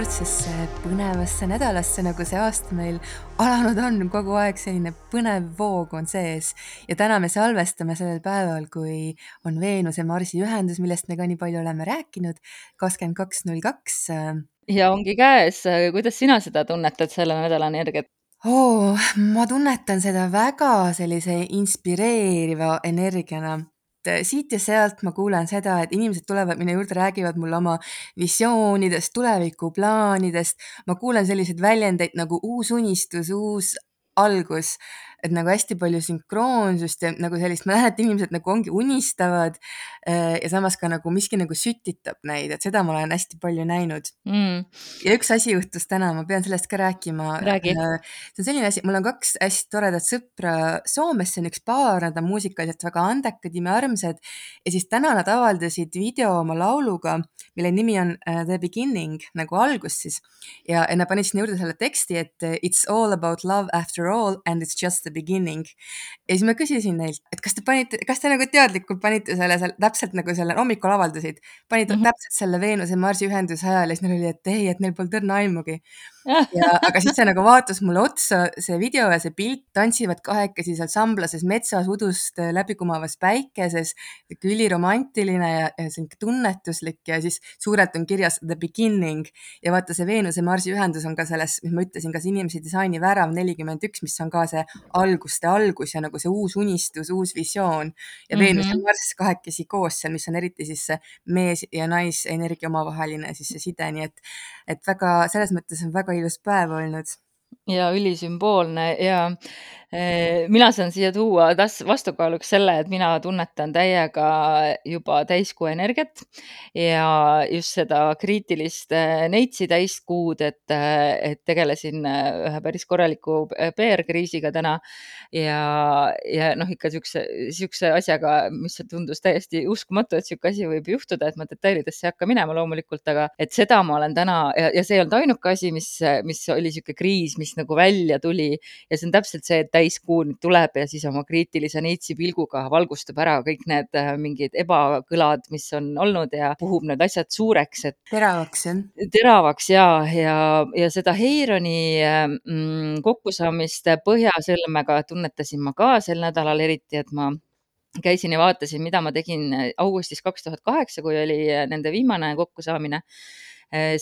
järjekordsesse põnevasse nädalasse, nagu see aasta meil alanud on, kogu aeg selline põnev voog on sees. ja täna me salvestame sellel päeval, kui on Veenuse Marsi ühendus, millest me ka nii palju oleme rääkinud, kakskümmend kaks null kaks. ja ongi käes, kuidas sina seda tunnetad, selle nädala energiat? oo, ma tunnetan seda väga sellise inspireeriva energiana siit ja sealt ma kuulen seda, et inimesed tulevad minu juurde, räägivad mulle oma visioonidest, tulevikuplaanidest. ma kuulen selliseid väljendeid nagu uus unistus, uus algus, et nagu hästi palju sünkroonsust ja nagu sellist, ma näen, et inimesed nagu ongi unistavad äh, ja samas ka nagu miski nagu sütitab neid, et seda ma olen hästi palju näinud. Mm.. ja üks asi juhtus täna, ma pean sellest ka rääkima. Äh, see on selline asi, mul on kaks hästi toredat sõpra Soomes, see on üks paar, nad on muusikaliselt väga andekad, imearmsad. Ja siis täna nad avaldasid video oma lauluga, mille nimi on uh, The Beginning nagu algus siis. Ja, ja nad panid sinna juurde selle teksti, et it's all about love after all and it's just the beginning. ja siis ma küsisin neilt, et kas te panite, kas te nagu teadlikult panite selle seal täpselt nagu selle hommikul avaldasid, panite mm -hmm. täpselt selle Veenuse Marsi ühenduse ajal ja siis neil oli, et ei, et neil polnud õrna aimugi ja, aga siis see nagu vaatas mulle otsa, see video ja see pilt, tantsivad kahekesi seal samblases metsas udust äh, läbi kumavas päikeses, üliromantiline ja, ja sihuke tunnetuslik ja siis suurelt on kirjas the beginning ja vaata, see Veenuse Marsi ühendus on ka selles, mis ma ütlesin, kas inimese disaini värav nelikümmend üks, mis on ka see alguste algus ja nagu see uus unistus, uus visioon. Ja mm -hmm. Veenus ja Marss kahekesi koos seal, mis on eriti siis see mees ja naisenergia omavaheline siis see side, nii et, et väga selles mõttes on väga ilus päev olnud. Ja ülisümboolne. Ja mina saan siia tuua tas vastukaaluks selle, et mina tunnetan täiega juba täiskuu energiat ja just seda kriitilist eh, neitsi täiskuud, et, eh, et tegelesin ühe päris korraliku PR-kriisiga täna. Ja, ja noh, ikka siukse, siukse asjaga, mis tundus täiesti uskumatu, et sihuke asi võib juhtuda, et ma detailidesse ei hakka minema loomulikult, aga et seda ma olen täna ja, ja see ei olnud ainuke asi, mis, mis oli sihuke kriis, mis nagu välja tuli. Ja see on täpselt see, et täiskuu nüüd tuleb ja siis oma kriitilise neitsi pilguga valgustab ära kõik need äh, mingid ebakõlad, mis on olnud ja puhub need asjad suureks, et. teravaks jah? teravaks ja, ja, ja seda Heironi mm, kokkusaamist Põhjasõlmega tunnetasin ma ka sel nädalal eriti, et ma käisin ja vaatasin, mida ma tegin augustis kaks tuhat kaheksa, kui oli nende viimane kokkusaamine Äh,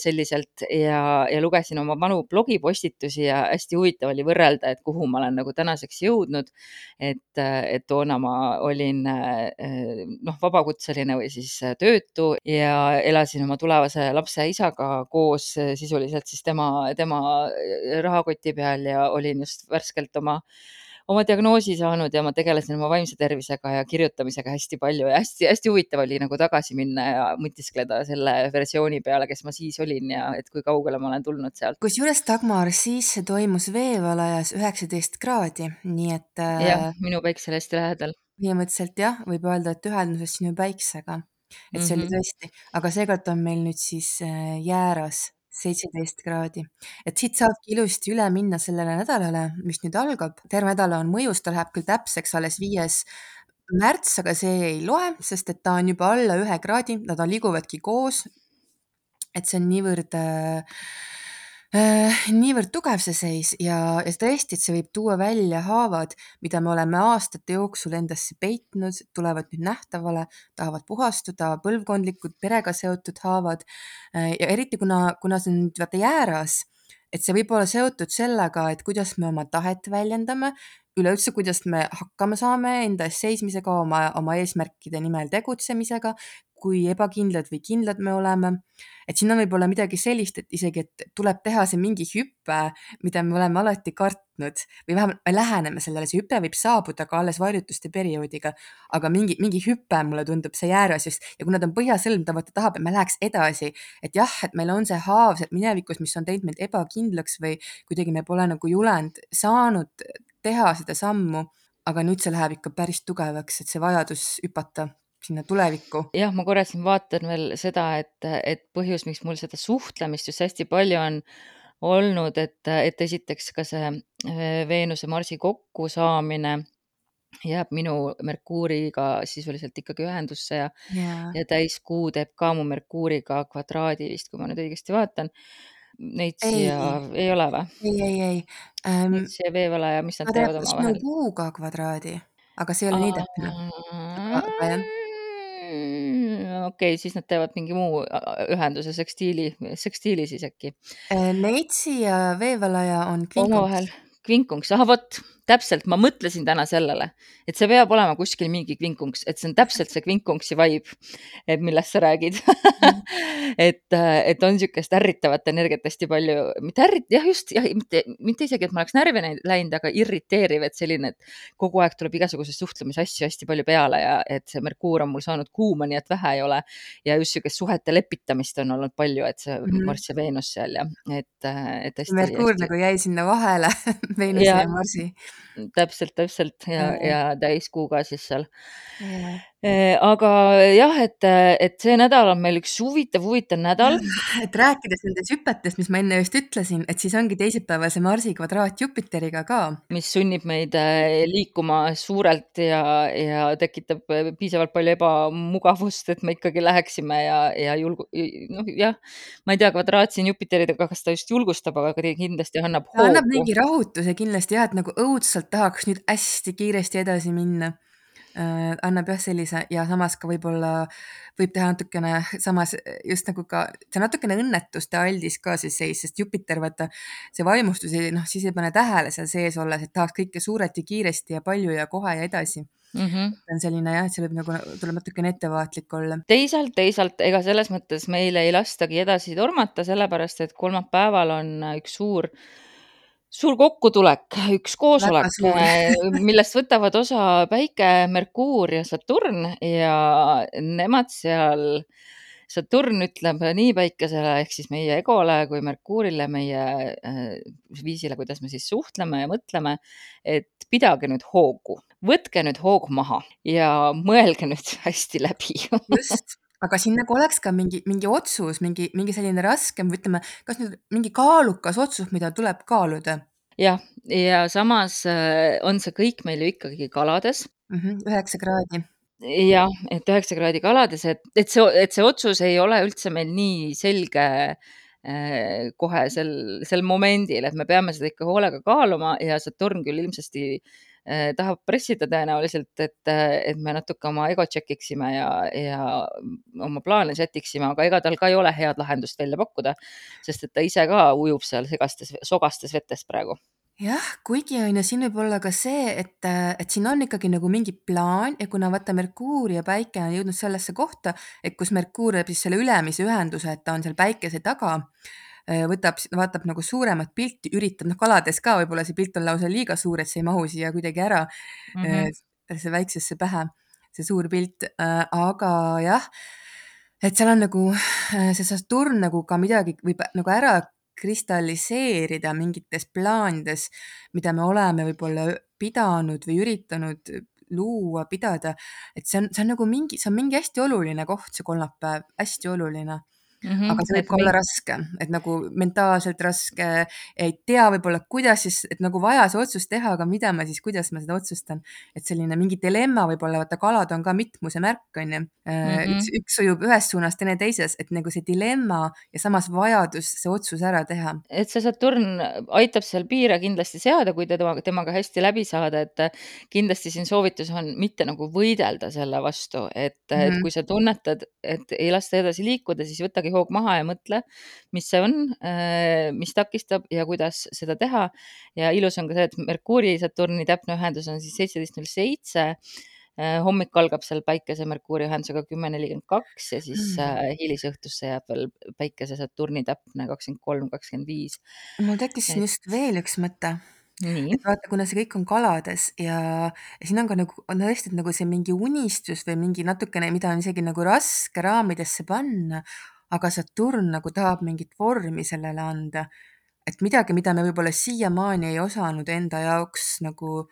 selliselt ja, ja lugesin oma vanu blogipostitusi ja hästi huvitav oli võrrelda, et kuhu ma olen nagu tänaseks jõudnud. et, et toona ma olin äh, noh, vabakutseline või siis töötu ja elasin oma tulevase lapse isaga koos sisuliselt siis tema, tema rahakoti peal ja olin just värskelt oma oma diagnoosi saanud ja ma tegelesin oma vaimse tervisega ja kirjutamisega hästi palju ja hästi-hästi huvitav oli nagu tagasi minna ja mõtiskleda selle versiooni peale, kes ma siis olin ja et kui kaugele ma olen tulnud sealt. kusjuures Dagmar, siis toimus veevalajas üheksateist kraadi, nii et. jah, äh, minu päiksele hästi lähedal. põhimõtteliselt jah, võib öelda, et ühenduses sinu päiksega, et see mm -hmm. oli mhm. tõesti, aga seekord on meil nüüd siis äh, jääras seitseteist kraadi. et siit saabki ilusti üle minna sellele nädalale, mis nüüd algab. terve nädal on mõjus, ta läheb küll täpseks alles viies märts, aga see ei loe, sest et ta on juba alla ühe kraadi, nad liiguvadki koos. et see on niivõrd äh, niivõrd tugev see seis ja, ja tõesti, et see võib tuua välja haavad, mida me oleme aastate jooksul endasse peitnud, tulevad nüüd nähtavale, tahavad puhastuda, põlvkondlikud, perega seotud haavad. Äh, ja eriti kuna, kuna see on nüüd vaata jääras, et see võib olla seotud sellega, et kuidas me oma tahet väljendame, üleüldse, kuidas me hakkama saame enda eest seismisega, oma, oma eesmärkide nimel tegutsemisega, kui ebakindlad või kindlad me oleme. et siin on võib-olla midagi sellist, et isegi, et tuleb teha see mingi hüpe, mida me oleme alati kartnud. Või vähemalt me läheneme sellele, see hüpe võib saabuda ka alles varjutuste perioodiga, aga mingi, mingi hüpe mulle tundub see jääras just ja kuna ta on põhjasõlm, ta vaata tahab, et me läheks edasi, et jah, et meil on see haav sealt minevikus, mis on teinud meid ebakindlaks või kuidagi me pole nagu julenud, saanud teha seda sammu, aga nüüd see läheb ikka päris tugevaks, et see vajadus hüpata sinna tulevikku. jah, ma korra siin vaatan veel seda, et, et põhjus, miks mul seda suhtlemist just hästi palju on olnud, et, et esiteks ka see äh, Veenuse-Marsi kokkusaamine jääb minu Merkuuriga sisuliselt ikkagi ühendusse ja yeah., ja täiskuu teeb ka mu Merkuuriga kvadraadi vist, kui ma nüüd õigesti vaatan Neitsi ja Ei. ei ole või? Ei, ei, ei. Ähm, Neitsi ja Veevalaja, mis nad teevad omavahel? puuga kvadraadi, aga see ei ole nii täpne. Jah. Okei, siis nad teevad mingi muu ühenduse sekstiili sekstiili siis äkki? Äh, Neitsi ja Veevalaja on Omavahel kvinkunks. kvinkunks, ahah, vot täpselt, ma mõtlesin täna sellele, et see peab olema kuskil mingi kvinkunks, et see on täpselt see kvinkunksi vibe, et millest sa räägid et, et on niisugust ärritavat energiat hästi palju, mitte ärrit-, jah, just, jah, mitte mitte isegi, et ma oleks närvi läinud aga irriteeriv, et selline, et kogu aeg tuleb igasuguseid suhtlemisasju hästi palju peale ja et see Merkuur on mul saanud kuuma, nii et vähe ei ole. ja just niisugust suhete lepitamist on olnud palju, et see Mhm. Marss ja Veenus seal ja et, et hästi Merkuur hästi nagu jäi sinna vahele Veenuse Jah, ja Marsi. Täpselt, täpselt. Ja, ja täiskuu ka siis seal. Jaa. Aga jah, et, et see nädal on meil üks huvitav, huvitav nädal. Et rääkides nendest hüpetest, mis ma enne just ütlesin, et siis ongi teisipäeval see Marsi kvadraat Jupiteriga ka. mis sunnib meid liikuma suurelt ja, ja tekitab piisavalt palju ebamugavust, et me ikkagi läheksime ja, ja julgu-, noh, jah, ma ei tea, kvadraat siin Jupiteriga, kas ta just julgustab, aga kindlasti annab ta annab hoogu. mingi rahutuse kindlasti jah, et nagu õudselt tahaks nüüd hästi kiiresti edasi minna. Annab jah, sellise ja samas ka võib-olla võib teha natukene samas just nagu ka see natukene õnnetuste aldis ka see seis, sest Jupiter, vaata see vaimustus, noh, siis ei pane tähele seal sees olles, et tahaks kõike suurelt ja kiiresti ja palju ja kohe ja edasi mm. -hmm. on selline jah, et see võib nagu, tuleb natukene ettevaatlik olla. teisalt, teisalt ega selles mõttes meil ei lastagi edasi tormata, sellepärast et kolmapäeval on üks suur suur kokkutulek, üks koosolek, millest võtavad osa Päike, Merkuur ja Saturn ja nemad seal, Saturn ütleb nii Päikesele ehk siis meie egole kui Merkuurile, meie viisile, kuidas me siis suhtleme ja mõtleme, et pidage nüüd hoogu, võtke nüüd hoog maha ja mõelge nüüd hästi läbi. Just, aga siin nagu oleks ka mingi, mingi otsus, mingi, mingi selline raskem või ütleme, kas nüüd mingi kaalukas otsus, mida tuleb kaaluda. jah, ja samas on see kõik meil ju ikkagi kalades mm. -hmm, üheksa kraadi. jah, et üheksa kraadi kalades, et, et see, et see otsus ei ole üldse meil nii selge äh, kohe sel, sel momendil, et me peame seda ikka hoolega kaaluma ja Saturn küll ilmsesti äh, tahab pressida tõenäoliselt, et, et me natuke oma ego check iksime ja, ja oma plaane set iksime, aga ega tal ka ei ole head lahendust välja pakkuda, sest et ta ise ka ujub seal segastes, sogastes vetes praegu. Jah, kuigi on ju, siin võib olla ka see, et, et siin on ikkagi nagu mingi plaan ja kuna vaata Merkuur ja Päike on jõudnud sellesse kohta, et kus Merkuur teeb siis selle ülemise ühenduse, et ta on seal Päikese taga, võtab, vaatab nagu suuremat pilti, üritab, noh, kalades ka võib-olla see pilt on lausa liiga suur, et see ei mahu siia kuidagi ära mm -hmm. see väiksesse pähe, see suur pilt, aga jah, et seal on nagu see Saturn nagu ka midagi võib nagu ära kristalliseerida mingites plaanides, mida me oleme võib-olla pidanud või üritanud luua, pidada, et see on, see on nagu mingi, see on mingi hästi oluline koht, see kolmapäev, hästi oluline mm. -hmm. aga see võib ka olla raske, et nagu mentaalselt raske, ei tea võib-olla, kuidas siis, et nagu vaja see otsus teha, aga mida ma siis, kuidas ma seda otsustan. et selline mingi dilemma võib-olla, vaata kalad on ka mitmuse märk, on ju. üks, üks sujub ühes suunas, teine teises, et nagu see dilemma ja samas vajadus see otsus ära teha. et see Saturn aitab seal piire kindlasti seada, kui te temaga, temaga hästi läbi saada, et kindlasti siin soovitus on mitte nagu võidelda selle vastu, et mm, -hmm. et Mhm. kui sa tunnetad, et ei lasta edasi liikuda, siis võtagi hoog maha ja mõtle, mis see on, mis takistab ja kuidas seda teha. ja ilus on ka see, et Merkuuri Saturni täpne ühendus on siis seitseteist null seitse. hommik algab seal Päikese Merkuuri ühendusega kümme nelikümmend kaks ja siis Mm. hilisõhtusse jääb veel Päikese Saturni täpne kakskümmend kolm, kakskümmend viis. mul tekkis siin just veel üks mõte. nii. et vaata, kuna see kõik on kalades ja, ja siin on ka nagu, on tõesti nagu see mingi unistus või mingi natukene, mida on isegi nagu raske raamidesse panna, aga Saturn nagu tahab mingit vormi sellele anda. et midagi, mida me võib-olla siiamaani ei osanud enda jaoks nagu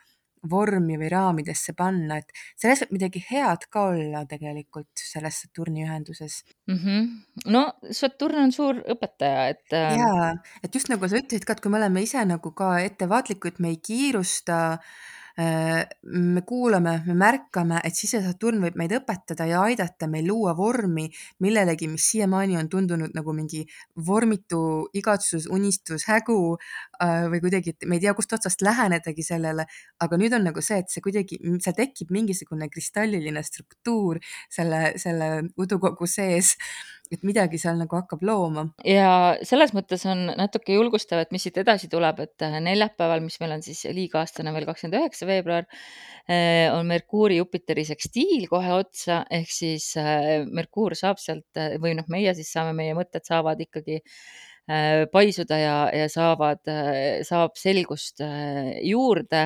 vormi või raamidesse panna, et selles võib midagi head ka olla tegelikult selles Saturni ühenduses mm. -hmm. no Saturn on suur õpetaja, et. jaa, et just nagu sa ütlesid ka, et kui me oleme ise nagu ka ettevaatlikud, me ei kiirusta äh, me kuulame, me märkame, et Sise-Saturn võib meid õpetada ja aidata meil luua vormi millelegi, mis siiamaani on tundunud nagu mingi vormitu igatsus, unistus, hägu äh, või kuidagi, et me ei tea, kust otsast lähenedagi sellele. aga nüüd on nagu see, et see kuidagi, seal tekib mingisugune kristalliline struktuur selle, selle udukogu sees et midagi seal nagu hakkab looma. ja selles mõttes on natuke julgustav, et mis siit edasi tuleb, et äh, neljapäeval, mis meil on siis liiga-aastane veel kakskümmend üheksa veebruar, äh, on Merkuuri Jupiteri sekstiil kohe otsa, ehk siis äh, Merkuur saab sealt või noh, meie siis saame, meie mõtted saavad ikkagi paisuda ja, ja saavad, saab selgust juurde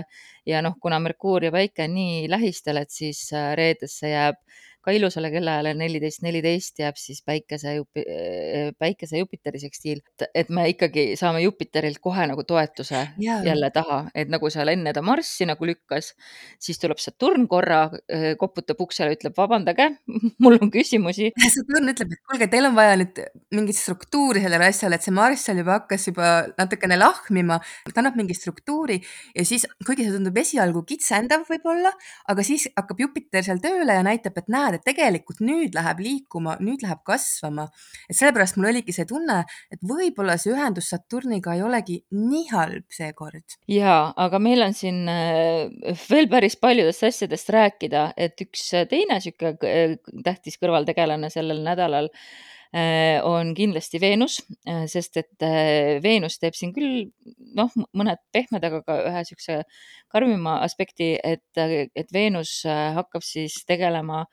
ja noh, kuna Merkuur ja Päike on nii lähistel, et siis reedesse jääb ka ilusale kellaajale neliteist neliteist jääb siis päikese, päikese Jupiteri sekstiil, et me ikkagi saame Jupiterilt kohe nagu toetuse yeah. jälle taha, et nagu seal enne ta Marssi nagu lükkas, siis tuleb Saturn korra, koputab uksele, ütleb vabandage, mul on küsimusi. Saturn ütleb, et kuulge, teil on vaja nüüd mingit struktuuri sellele asjale, et see Marss seal juba hakkas juba natukene lahmima, ta annab mingi struktuuri ja siis, kuigi see tundub esialgu kitsendav võib-olla, aga siis hakkab Jupiter seal tööle ja näitab, et näed, et tegelikult nüüd läheb liikuma, nüüd läheb kasvama. et sellepärast mul oligi see tunne, et võib-olla see ühendus Saturniga ei olegi nii halb seekord. ja, aga meil on siin veel päris paljudest asjadest rääkida, et üks teine sihuke tähtis kõrvaltegelane sellel nädalal on kindlasti Veenus, sest et Veenus teeb siin küll noh, mõned pehmed, aga ka ühe niisuguse karmima aspekti, et, et Veenus hakkab siis tegelema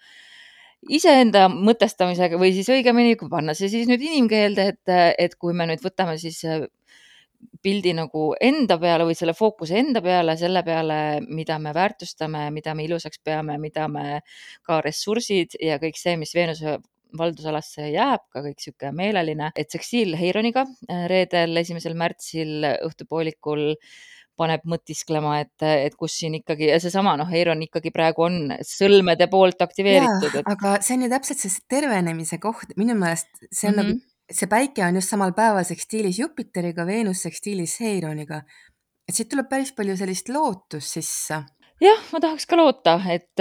iseenda mõtestamisega või siis õigemini, kui panna see siis nüüd inimkeelde, et, et kui me nüüd võtame siis pildi nagu enda peale või selle fookuse enda peale, selle peale, mida me väärtustame, mida me ilusaks peame, mida me ka ressursid ja kõik see, mis Veenuse valdusalasse jääb ka kõik niisugune meeleline, et seksiil Heironiga reedel, esimesel märtsil õhtupoolikul paneb mõtisklema, et, et kus siin ikkagi ja seesama noh, Eiron ikkagi praegu on sõlmede poolt aktiveeritud. Et... aga see on ju täpselt see tervenemise koht, minu meelest see on mm -hmm. nagu, see päike on just samal päeval sekstiilis Jupiteriga, Veenus sekstiilis Heironiga. et siit tuleb päris palju sellist lootust sisse. jah, ma tahaks ka loota, et,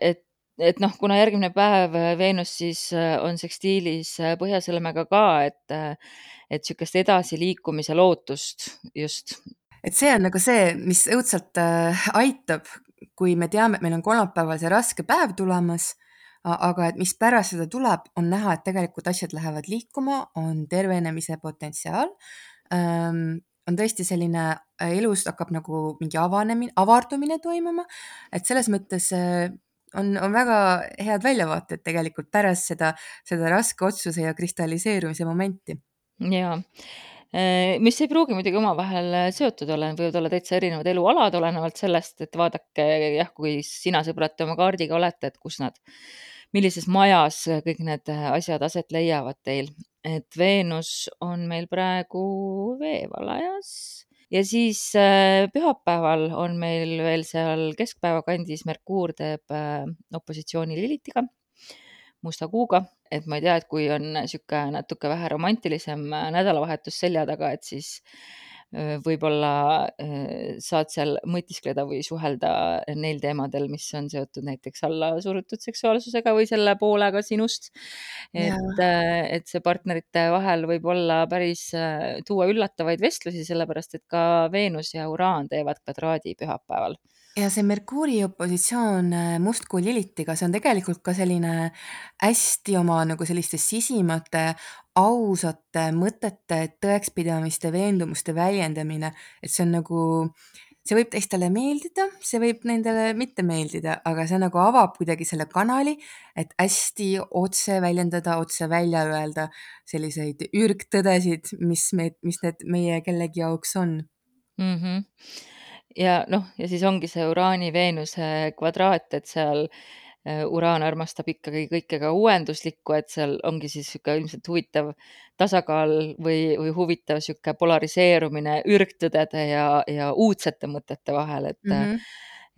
et et noh, kuna järgmine päev Veenus siis on sekstiilis Põhjasõlmega ka, et, et niisugust edasiliikumise lootust just et see on nagu see, mis õudselt äh, aitab, kui me teame, et meil on kolmapäeval see raske päev tulemas, aga et mis pärast seda tuleb, on näha, et tegelikult asjad lähevad liikuma, on tervenemise potentsiaal. On tõesti selline äh, elus hakkab nagu mingi avanemine, avardumine toimuma, et selles mõttes äh, on, on väga head väljavaated tegelikult pärast seda, seda raske otsuse ja kristalliseerumise momenti. jaa mis ei pruugi muidugi omavahel äh, seotud olla, võivad olla täitsa erinevad elualad, olenevalt sellest, et vaadake jah, kui sina, sõbrad, oma kaardiga olete, et kus nad, millises majas kõik need äh, asjad aset leiavad teil. et Veenus on meil praegu veevalajas ja siis pühapäeval on meil veel seal keskpäeva kandis Merkuur teeb opositsiooni Lilitiga musta kuuga, et ma ei tea, et kui on niisugune natuke vähe romantilisem äh, nädalavahetus selja taga, et siis äh, võib-olla äh, saad seal mõtiskleda või suhelda neil teemadel, mis on seotud näiteks allasurutud seksuaalsusega või selle poolega sinust. et, et see partnerite vahel võib olla päris, tuua üllatavaid vestlusi, sellepärast et ka Veenus ja Uraan teevad kvadraadi pühapäeval ja see Merkuuri opositsioon äh, Mustkuu Lilitiga, see on tegelikult ka selline hästi oma nagu selliste sisimate, ausate mõtete, tõekspidamiste, veendumuste väljendamine. et see on nagu, see võib teistele meeldida, see võib nendele mitte meeldida, aga see nagu avab kuidagi selle kanali, et hästi otse väljendada, otse välja öelda selliseid ürgtõdesid, mis meid, mis need meie kellegi jaoks on mm. -hmm ja noh, ja siis ongi see Uraani-Veenuse kvadraat, et seal äh, Uraan armastab ikkagi kõike ka uuenduslikku, et seal ongi siis niisugune ilmselt huvitav tasakaal või, või huvitav niisugune polariseerumine ürgtõdede ja, ja uudsete mõtete vahel, et mm -hmm.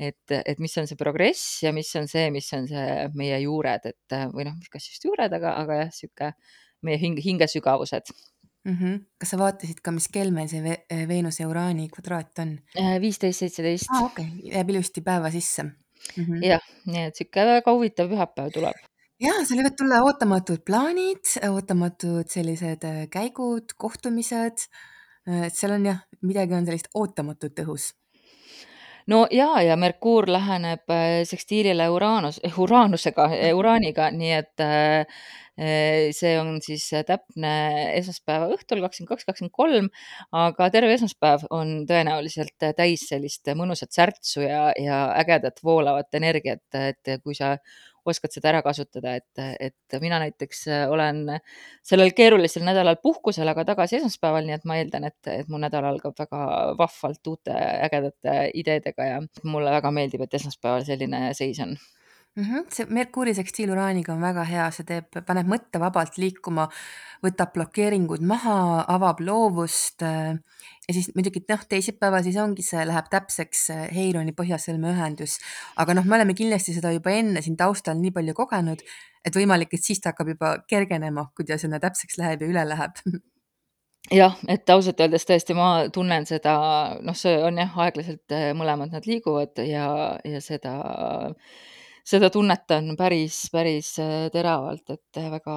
et, et mis on see progress ja mis on see, mis on see meie juured, et või noh, kas just juured, aga, aga jah, niisugune meie hing, hingesügavused Mhm. Kas sa vaatasid ka, mis kell meil see Ve Veenuse ja Uraani kvadraat on? Äh, 15.17. Aa, okei, jääb ilusti päeva sisse. Mhm. Jah, nii et sihuke väga huvitav pühapäev tuleb. Jaa, seal võivad tulla ootamatud plaanid, ootamatud sellised käigud, kohtumised. Et seal on jah, midagi on sellist ootamatut õhus. No jaa, ja Merkuur läheneb sekstiilile Uranus eh, Uranusega, Mhm. Uraaniga, nii et see on siis täpne esmaspäeva õhtul, 22.23, aga terve esmaspäev on tõenäoliselt täis sellist mõnusat särtsu ja, ja ägedat voolavat energiat, et kui sa oskad seda ära kasutada, et, et mina näiteks olen sellel keerulisel nädalal puhkusel, aga tagasi esmaspäeval, nii et ma eeldan, et, et mu nädal algab väga vahvalt uute ägedate ideedega ja mulle väga meeldib, et esmaspäeval selline seis on Mhm. See Merkuuri sekstiil Uraaniga on väga hea, see teeb, paneb mõtte vabalt liikuma, võtab blokeeringud maha, avab loovust. ja siis muidugi noh, teisipäeval siis ongi see, läheb täpseks Heironi Põhjasõlme ühendus. aga noh, me oleme kindlasti seda juba enne siin taustal nii palju kogenud, et võimalik, et siis ta hakkab juba kergenema, kui ta sinna täpseks läheb ja üle läheb. jah, et ausalt öeldes tõesti ma tunnen seda, noh, see on jah, aeglaselt mõlemad nad liiguvad ja, ja seda seda tunnetan päris, päris teravalt, et väga,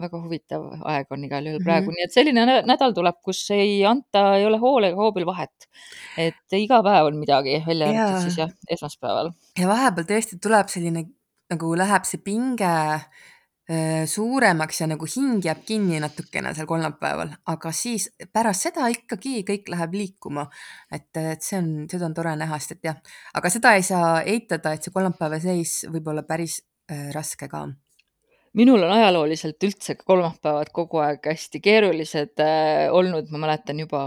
väga huvitav aeg on igal juhul praegu, Mhm. nii et selline nädal tuleb, kus ei anta, ei ole hool ega hoobil vahet. et iga päev on midagi, välja arvatud siis jah, esmaspäeval. ja vahepeal tõesti tuleb selline, nagu läheb see pinge suuremaks ja nagu hing jääb kinni natukene seal kolmapäeval, aga siis pärast seda ikkagi kõik läheb liikuma. et, et see on, seda on tore näha, sest et jah, aga seda ei saa eitada, et see kolmapäeva seis võib olla päris raske ka minul on ajalooliselt üldse kolmapäevad kogu aeg hästi keerulised olnud, ma mäletan juba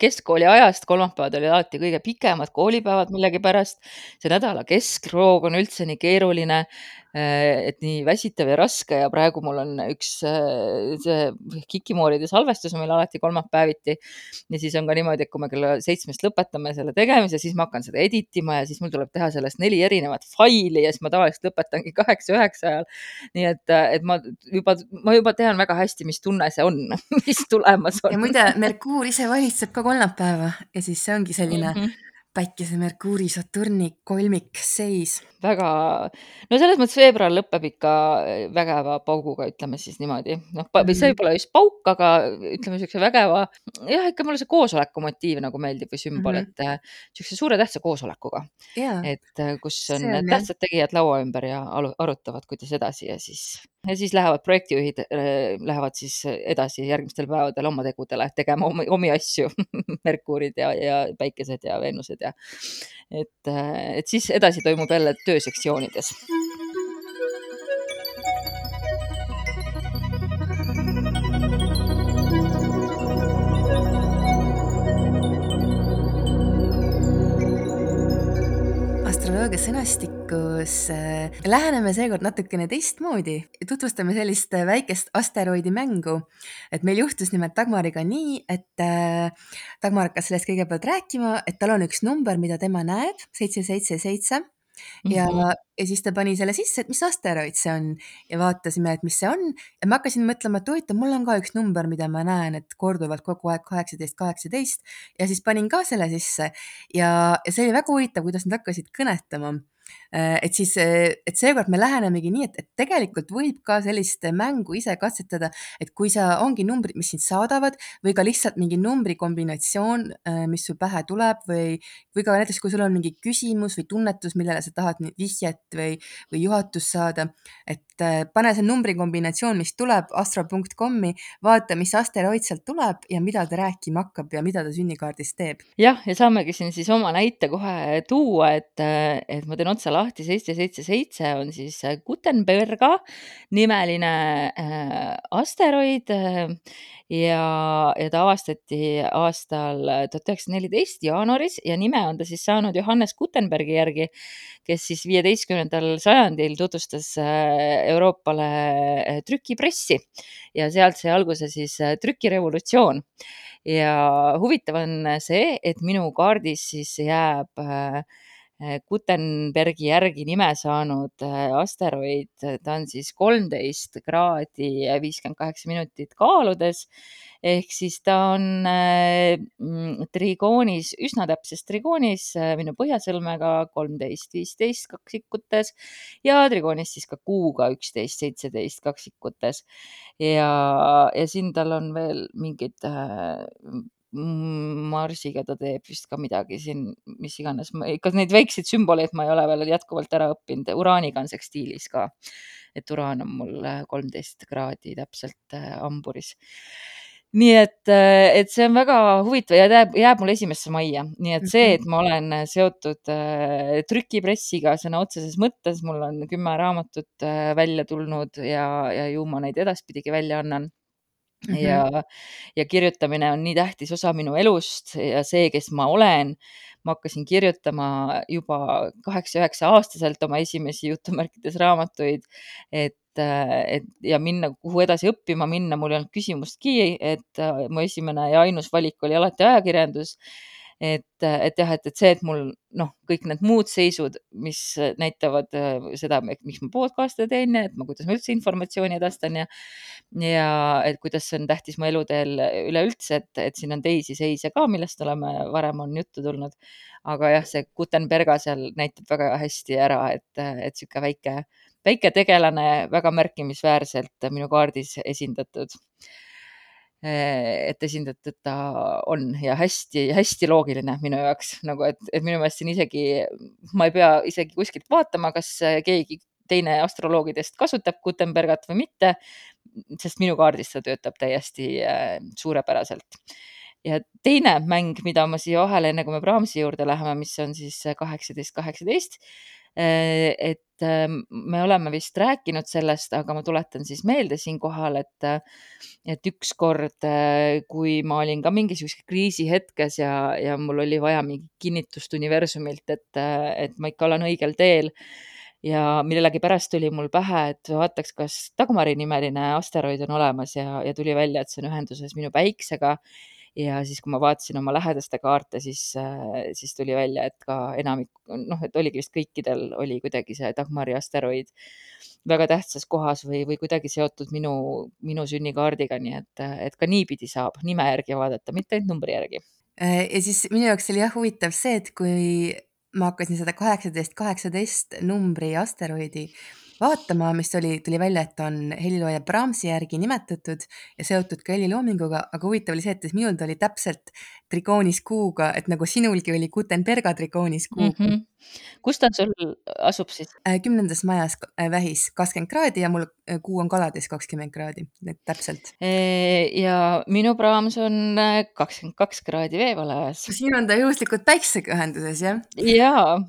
keskkooli ajast, kolmapäevad olid alati kõige pikemad koolipäevad millegipärast. see nädala keskroog on üldse nii keeruline, et nii väsitav ja raske ja praegu mul on üks see Kikimooride salvestus on meil alati kolmapäeviti. ja siis on ka niimoodi, et kui me kella seitsmest lõpetame selle tegemise, siis ma hakkan seda edit ima ja siis mul tuleb teha sellest neli erinevat faili ja siis ma tavaliselt lõpetangi kaheksa-üheksa ajal. nii et, et ma juba, ma juba tean väga hästi, mis tunne see on, mis tulemas on. ja muide, Merkuur ise valitseb ka kolmapäeva ja siis see ongi selline mm -hmm. Päikese, Merkuuri, Saturni kolmikseis väga, no selles mõttes veebruar lõpeb ikka vägeva pauguga, ütleme siis niimoodi. noh, see Mhm. pole just pauk, aga ütleme niisuguse vägeva, jah, ikka mulle see koosoleku motiiv nagu meeldib või sümbol, Mhm. et niisuguse suure tähtsa koosolekuga. Jaa. et kus on on tähtsad tegijad laua ümber ja arutavad, kuidas edasi ja siis, ja siis lähevad projektijuhid, lähevad siis edasi järgmistel päevadel oma tegudele tegema omi, omi asju Merkuurid ja, ja Päikesed ja Veenused ja et, et siis edasi toimub jälle töösektsioonides. astroloogia sõnastikus läheneme seekord natukene teistmoodi. tutvustame sellist väikest asteroidi mängu. et meil juhtus nimelt Dagmariga nii, et Dagmar hakkas sellest kõigepealt rääkima, et tal on üks number, mida tema näeb, seitse, seitse, seitse ja mm, -hmm. ja siis ta pani selle sisse, et mis asteroid see on ja vaatasime, et mis see on ja ma hakkasin mõtlema, et huvitav, mul on ka üks number, mida ma näen, et korduvalt kogu aeg kaheksateist, kaheksateist ja siis panin ka selle sisse ja, ja see oli väga huvitav, kuidas nad hakkasid kõnetama. Et siis, et seekord me lähenemegi nii, et, et tegelikult võib ka sellist mängu ise katsetada, et kui sa, ongi numbrid, mis sind saadavad või ka lihtsalt mingi numbrikombinatsioon, mis sul pähe tuleb või, või ka näiteks, kui sul on mingi küsimus või tunnetus, millele sa tahad vihjet või, või juhatust saada, et pane see numbrikombinatsioon, mis tuleb astro.com-i, vaata, mis asteroid sealt tuleb ja mida ta rääkima hakkab ja mida ta sünnikaardis teeb. jah, ja saamegi siin siis oma näite kohe tuua, et, et ma teen otsa lahti, seitse, seitse, seitse on siis Gutenberga nimeline äh, asteroid äh, ja, ja ta avastati aastal tuhat üheksasada neliteist jaanuaris ja nime on ta siis saanud Johannes Gutenbergi järgi, kes siis viieteistkümnendal sajandil tutvustas Euroopale trükipressi ja sealt sai alguse siis trükirevolutsioon. ja huvitav on see, et minu kaardis siis jääb Gutenbergi järgi nime saanud asteroid. ta on siis kolmteist kraadi viiskümmend kaheksa minutit kaaludes ehk siis ta on mm, trigoonis, üsna täpses trigoonis minu põhjasõlmega kolmteist, viisteist kaksikutes ja trigoonis siis ka kuuga üksteist, seitseteist kaksikutes. ja, ja siin tal on veel mingid Marsiga ta teeb vist ka midagi siin, mis iganes, ikka neid väikseid sümboleid ma ei ole veel jätkuvalt ära õppinud. uraaniga on sekstiilis ka, et uraan on mul kolmteist kraadi täpselt hamburis. Nii et, et see on väga huvitav ja jääb, jääb mul esimesse majja, nii et see, et ma olen seotud trükipressiga sõna otseses mõttes, mul on kümme raamatut välja tulnud ja, ja ju ma neid edaspidigi välja annan Mm -hmm. ja, ja kirjutamine on nii tähtis osa minu elust ja see, kes ma olen. ma hakkasin kirjutama juba kaheksa-üheksa aastaselt oma esimesi jutumärkides raamatuid, et, et ja minna, kuhu edasi õppima minna, mul ei olnud küsimustki, et mu esimene ja ainus valik oli alati ajakirjandus et, et jah, et, et see, et mul noh, kõik need muud seisud, mis näitavad äh, seda, miks ma podcast'e teen et ma, kuidas ma üldse informatsiooni edastan ja, ja et kuidas see on tähtis mu eluteel üleüldse, et, et siin on teisi seise ka, millest oleme varem on juttu tulnud. aga jah, see Gutenberga seal näitab väga hästi ära, et, et sihuke väike, väike tegelane väga märkimisväärselt minu kaardis esindatud et esindatud ta on ja hästi-hästi loogiline minu jaoks nagu, et, et minu meelest siin isegi, ma ei pea isegi kuskilt vaatama, kas keegi teine astroloogidest kasutab Gutenbergat või mitte, sest minu kaardis ta töötab täiesti äh, suurepäraselt. ja teine mäng, mida ma siia vahele, enne kui me Brahmsi juurde läheme, mis on siis kaheksateist, kaheksateist, et ähm, me oleme vist rääkinud sellest, aga ma tuletan siis meelde siinkohal, et, et ükskord, äh, kui ma olin ka mingisuguses kriisihetkes ja, ja mul oli vaja mingit kinnitust universumilt, et, et ma ikka olen õigel teel. Ja millegipärast tuli mul pähe, et vaataks, kas Dagmari nimeline asteroid on olemas ja, ja tuli välja, et see on ühenduses minu päiksega ja siis, kui ma vaatasin oma lähedaste kaarte, siis, äh, siis tuli välja, et ka enamik, noh, et oligi vist kõikidel oli kuidagi see Dagmari asteroid väga tähtsas kohas või, või kuidagi seotud minu, minu sünnikaardiga, nii et, et ka niipidi saab nime järgi vaadata, mitte ainult numbri järgi. Äh, ja siis minu jaoks oli jah huvitav see, et kui ma hakkasin seda kaheksateist, kaheksateist numbri asteroidi vaatama, mis oli, tuli välja, et on helilooja Brahmsi järgi nimetatud ja seotud ka heliloominguga, aga huvitav oli see, et minul ta oli täpselt trigoonis kuuga, et nagu sinulgi oli Gutenberga trigoonis kuuga mm. -hmm. kus ta sul asub siis? Äh, kümnendas majas äh, Vähis kakskümmend kraadi ja mul äh, kuu on kalades kakskümmend kraadi, et täpselt. ja minu Brahms on kakskümmend kaks kraadi veevalajas. siin on ta juhuslikult päiksega ühenduses, jah? jaa.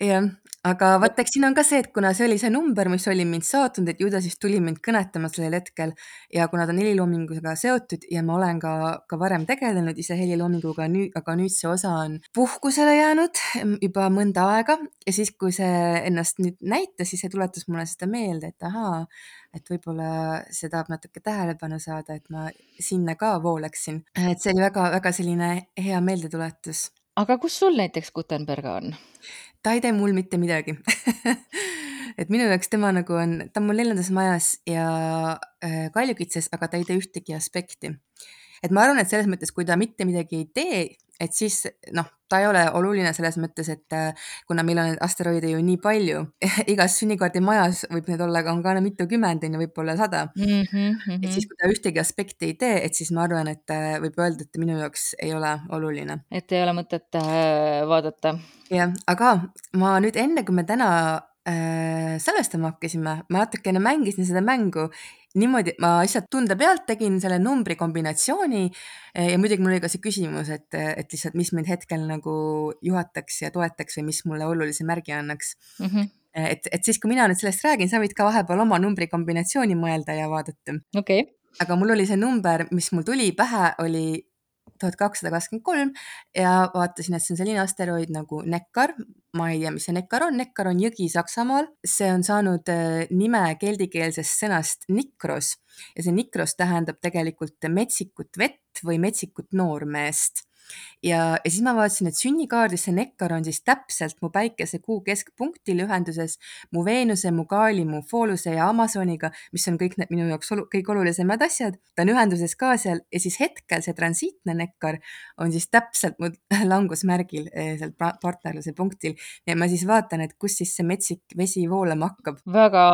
jah aga vaata, eks siin on ka see, et kuna see oli see number, mis oli mind saatnud, et ju ta siis tuli mind kõnetama sellel hetkel ja kuna ta on heliloominguga seotud ja ma olen ka, ka varem tegelenud ise heliloominguga, nüüd, aga nüüd see osa on puhkusele jäänud juba mõnda aega ja siis, kui see ennast nüüd näitas, siis see tuletas mulle seda meelde, et ahaa, et võib-olla see tahab natuke tähelepanu saada, et ma sinna ka vooleksin. et see oli väga-väga selline hea meeldetuletus. Aga kus sul näiteks Gutenberga on? ta ei tee mul mitte midagi et minu jaoks tema nagu on, ta on mul neljandas majas ja äh, kaljukitses, aga ta ei tee ühtegi aspekti. et ma arvan, et selles mõttes, kui ta mitte midagi ei tee, et siis noh, ta ei ole oluline selles mõttes, et äh, kuna meil on asteroide ju nii palju igas sünnikaardi majas võib neid olla, on ka mitukümmend, on ju, võib-olla sada mm. -hmm. et siis, kui ta ühtegi aspekti ei tee, et siis ma arvan, et äh, võib öelda, et minu jaoks ei ole oluline. et ei ole mõtet äh, vaadata. jah, aga ma nüüd enne, kui me täna äh, salvestama hakkasime, ma natukene mängisin seda mängu niimoodi, ma lihtsalt tunde pealt tegin selle numbri kombinatsiooni eh, ja muidugi mul oli ka see küsimus, et, et lihtsalt, mis mind hetkel nagu juhataks ja toetaks või mis mulle olulise märgi annaks mm. -hmm. et, et siis, kui mina nüüd sellest räägin, sa võid ka vahepeal oma numbri kombinatsiooni mõelda ja vaadata. okei okay. aga mul oli see number, mis mul tuli pähe, oli tuhat kakssada kakskümmend kolm ja vaatasin, et see on selline asteroid nagu Neckar. ma ei tea, mis see Neckar on, Neckar on jõgi Saksamaal, see on saanud äh, nime keldikeelsest sõnast nikros. Ja see nikros tähendab tegelikult metsikut vett või metsikut noormeest ja, ja siis ma vaatasin, et sünnikaardis see Nekkar on siis täpselt mu päikese kuu keskpunktil ühenduses mu Veenuse, mu Gaali, mu Fooluse ja Amazoniga, mis on kõik need minu jaoks olu, kõige olulisemad asjad. ta on ühenduses ka seal ja siis hetkel see transiitne Nekkar on siis täpselt mu langusmärgil eh, seal partnerluse punktil. ja ma siis vaatan, et kus siis see metsik vesi voolama hakkab. väga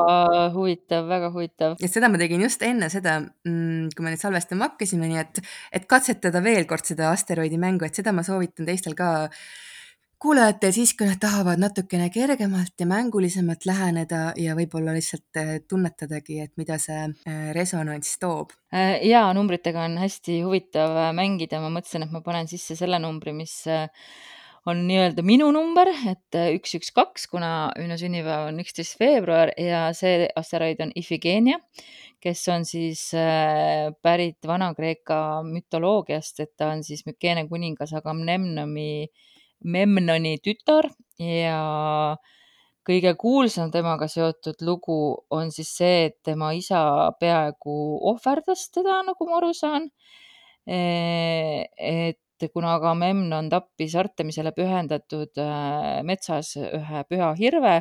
huvitav, väga huvitav. et seda ma tegin just enne seda, mm, kui me nüüd salvestama hakkasime, nii et, et katsetada veel kord seda asteroidi mängu, et seda ma soovitan teistel ka kuulajatel siis, kui nad tahavad natukene kergemalt ja mängulisemalt läheneda ja võib-olla lihtsalt äh, tunnetadagi, et mida see äh, resonants toob. Äh, ja numbritega on hästi huvitav mängida, ma mõtlesin, et ma panen sisse selle numbri, mis on nii-öelda minu number, et üks, üks, kaks, kuna minu sünnipäev on üksteist veebruar ja see asteroid on Ifigenia, kes on siis äh, pärit Vana-Kreeka mütoloogiast, et ta on siis Mükeene kuningas Agamemnoni, Memnoni tütar ja kõige kuulsam temaga seotud lugu on siis see, et tema isa peaaegu ohverdas teda, nagu ma aru saan. et et kuna Agamemnon tappis Artemisele pühendatud äh, metsas ühe püha hirve,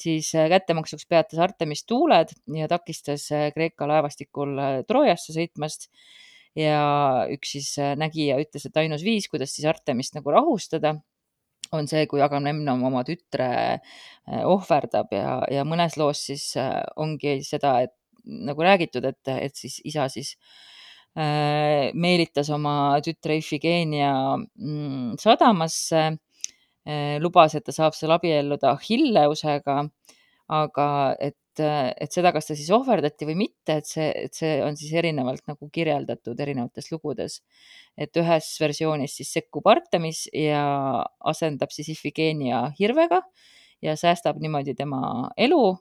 siis äh, kättemaksuks peatas Artemis tuuled ja takistas äh, Kreeka laevastikul Troojasse sõitmast. ja üks siis nägija ütles, et ainus viis, kuidas siis Artemist nagu rahustada, on see, kui Agamemnon oma tütre ohverdab ja, ja mõnes loos siis ongi seda, et nagu räägitud, et, et siis isa siis äh, meelitas oma tütre Ifigeenia mm, sadamasse, äh, lubas, et ta saab seal abielluda Achilleusega, aga et, et seda, kas ta siis ohverdati või mitte, et see, et see on siis erinevalt nagu kirjeldatud erinevates lugudes. et ühes versioonis siis sekkub Artemis ja asendab siis Ifigeenia hirvega ja säästab niimoodi tema elu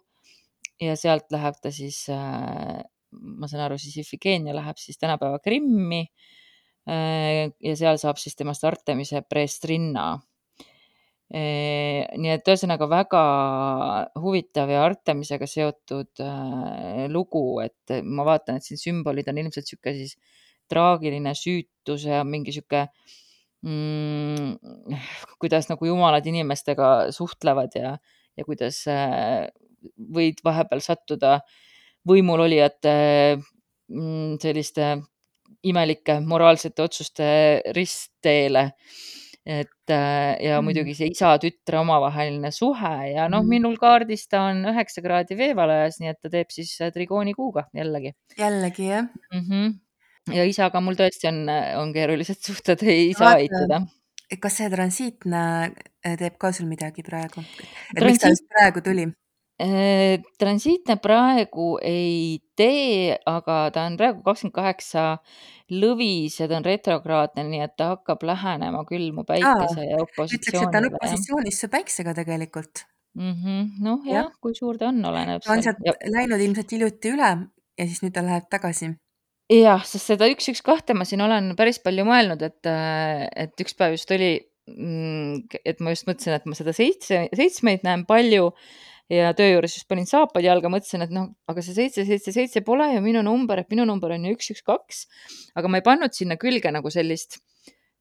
ja sealt läheb ta siis äh, ma saan aru, siis Ifigenia läheb siis tänapäeva Krimmi äh, ja seal saab siis temast Artemise preestrinna. Äh, nii et ühesõnaga väga huvitav ja Artemisega seotud äh, lugu, et ma vaatan, et siin sümbolid on ilmselt niisugune siis traagiline süütus ja mingi niisugune mm, kuidas nagu jumalad inimestega suhtlevad ja, ja kuidas võid vahepeal sattuda äh, võimulolijate mm, selliste imelike moraalsete otsuste ristteele. et äh, ja mm. muidugi see isa-tütre omavaheline suhe ja noh mm., minul kaardis ta on üheksa kraadi veevalajas, nii et ta teeb siis äh, trigooni kuuga jällegi. jällegi jah mm. -hmm. ja isaga mul tõesti on, on keerulised suhted, ei saa eitada. kas see transiitne äh, teeb ka sul midagi praegu? et Transiit... miks ta just praegu tuli? Äh, transiitne praegu ei tee, aga ta on praegu kakskümmend kaheksa lõvis ja ta on retrokraadne, nii et ta hakkab lähenema küll mu päikese ja ütleks, et ta on opositsioonile, jah. opositsioonis su päiksega tegelikult. Mhm, noh jah Jah. ja,, kui suur ta on, oleneb ta on seal sealt ja läinud ilmselt hiljuti üle ja siis nüüd ta läheb tagasi. jah, sest seda üks, üks, kahte ma siin olen päris palju mõelnud, et, et üks päev just oli, mm, et ma just mõtlesin, et ma seda seitse, seitsmeid näen palju ja töö juures just panin saapad jalga, mõtlesin, et noh, aga see seitse, seitse, seitse pole ju minu number, et minu number on ju üks, üks, kaks. aga ma ei pannud sinna külge nagu sellist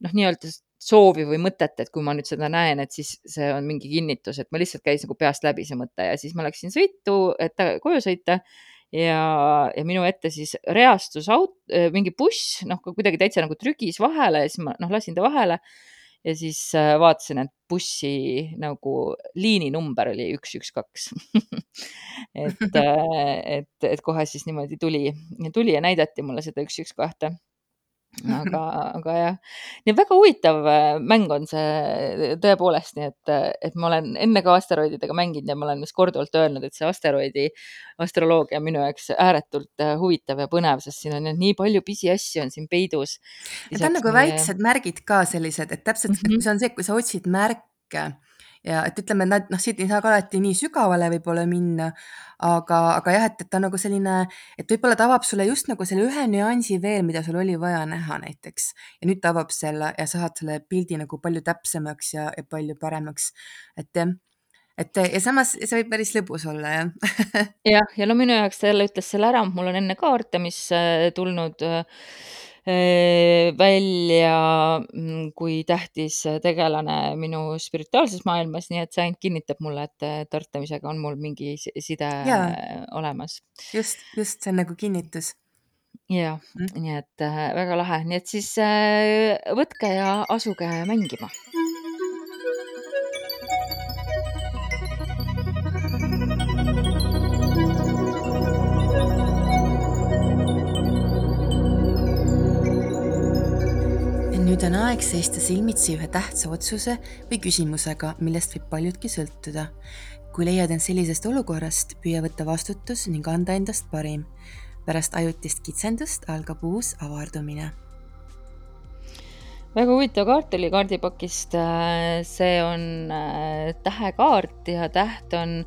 noh, nii-öelda soovi või mõtet, et kui ma nüüd seda näen, et siis see on mingi kinnitus, et ma lihtsalt käis nagu peast läbi see mõte ja siis ma läksin sõitu, et koju sõita ja, ja minu ette siis reastus aut-, mingi buss, noh, kuidagi täitsa nagu trügis vahele ja siis ma noh, lasin ta vahele ja siis äh, vaatasin, et bussi nagu liininumber oli üks, üks, kaks. et, äh, et, et kohe siis niimoodi tuli, tuli ja näidati mulle seda üks, üks, kahte aga, aga jah, nii väga huvitav äh, mäng on see tõepoolest, nii et, et ma olen enne ka asteroididega mänginud ja ma olen vist korduvalt öelnud, et see asteroidi astroloogia on minu jaoks ääretult äh, huvitav ja põnev, sest siin on nii palju pisiasju on siin peidus. ta on nagu väiksed märgid ka sellised, et täpselt mm, -hmm. see on see, kui sa otsid märke ja et ütleme, nad noh, siit ei saa ka alati nii sügavale võib-olla minna, aga, aga jah, et, et ta nagu selline, et võib-olla ta avab sulle just nagu selle ühe nüansi veel, mida sul oli vaja näha näiteks ja nüüd ta avab selle ja sa saad selle pildi nagu palju täpsemaks ja, ja palju paremaks. et jah, et ja samas see võib päris lõbus olla jah jah, ja no minu jaoks jälle ütles selle ära, mul on enne kaarte, mis äh, tulnud äh, välja, mm, kui tähtis tegelane minu spirituaalses maailmas, nii et see ainult kinnitab mulle, et tortamisega on mul mingi si side Jaa. olemas. Just, just, see on nagu kinnitus. Jah, Mm. nii et väga lahe, nii et siis võtke ja asuge mängima. Aeg seista silmitsi ühe tähtsa otsuse või küsimusega, millest võib paljudki sõltuda. kui leiad end sellisest olukorrast, püüa võtta vastutus ning anda endast parim. pärast ajutist kitsendust algab uus avardumine. väga huvitav kaart oli kaardipakist. see on tähekaart ja täht on,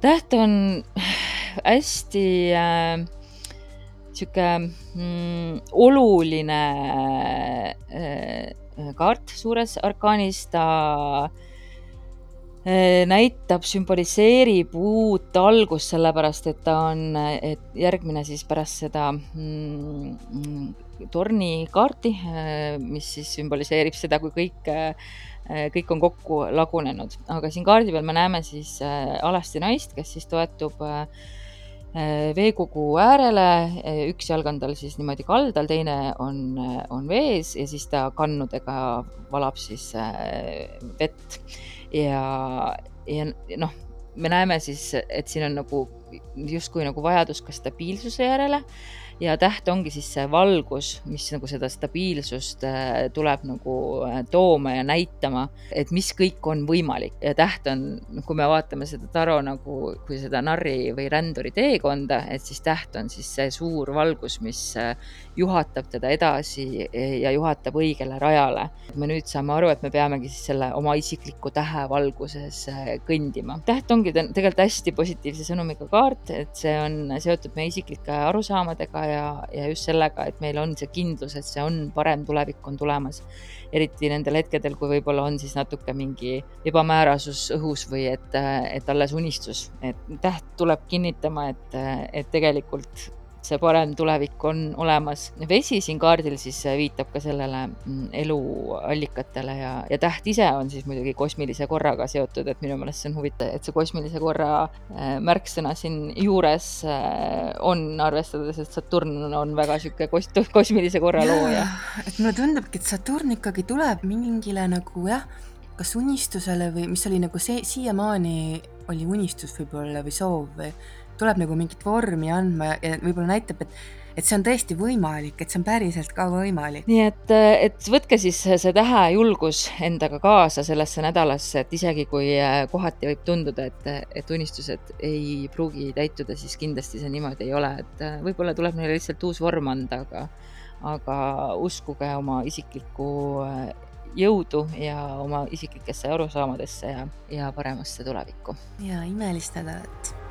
täht on hästi äh, sihuke mm, oluline äh, kaart suures arkaanis, ta äh, näitab, sümboliseerib uut algust, sellepärast et ta on, et järgmine siis pärast seda mm, tornikaarti, mis siis sümboliseerib seda, kui kõik, kõik on kokku lagunenud, aga siin kaardi peal me näeme siis alasti naist, kes siis toetub veekogu äärele, üks jalg on tal siis niimoodi kaldal, teine on, on vees ja siis ta kannudega valab siis vett. ja, ja noh, me näeme siis, et siin on nagu justkui nagu vajadus ka stabiilsuse järele ja täht ongi siis see valgus, mis nagu seda stabiilsust tuleb nagu tooma ja näitama, et mis kõik on võimalik. Ja täht on, kui me vaatame seda taro nagu, kui seda narri või ränduri teekonda, et siis täht on siis see suur valgus, mis juhatab teda edasi ja juhatab õigele rajale. me nüüd saame aru, et me peamegi siis selle oma isikliku tähe valguses kõndima. täht ongi tegelikult hästi positiivse sõnumiga kaart, et see on seotud meie isiklike arusaamadega ja, ja just sellega, et meil on see kindlus, et see on parem tulevik on tulemas. eriti nendel hetkedel, kui võib-olla on siis natuke mingi ebamäärasus õhus või et, et alles unistus, et täht tuleb kinnitama, et, et tegelikult see parem tulevik on olemas. vesi siin kaardil siis viitab ka sellele eluallikatele ja, ja täht ise on siis muidugi kosmilise korraga seotud, et minu meelest see on huvitav, et see kosmilise korra märksõna siin juures on, arvestades, et Saturn on väga sihuke kos-, kosmilise korra looja. et mulle tundubki, et Saturn ikkagi tuleb mingile nagu jah, kas unistusele või mis oli nagu see, siiamaani oli unistus võib-olla või soov või tuleb nagu mingit vormi andma ja võib-olla näitab, et, et see on tõesti võimalik, et see on päriselt ka võimalik. nii et, et võtke siis see tähejulgus endaga kaasa sellesse nädalasse, et isegi kui kohati võib tunduda, et, et unistused ei pruugi täituda, siis kindlasti see niimoodi ei ole, et võib-olla tuleb neile lihtsalt uus vorm anda, aga, aga uskuge oma isiklikku jõudu ja oma isiklikesse arusaamadesse ja, ja paremasse tulevikku. ja imelist nädalat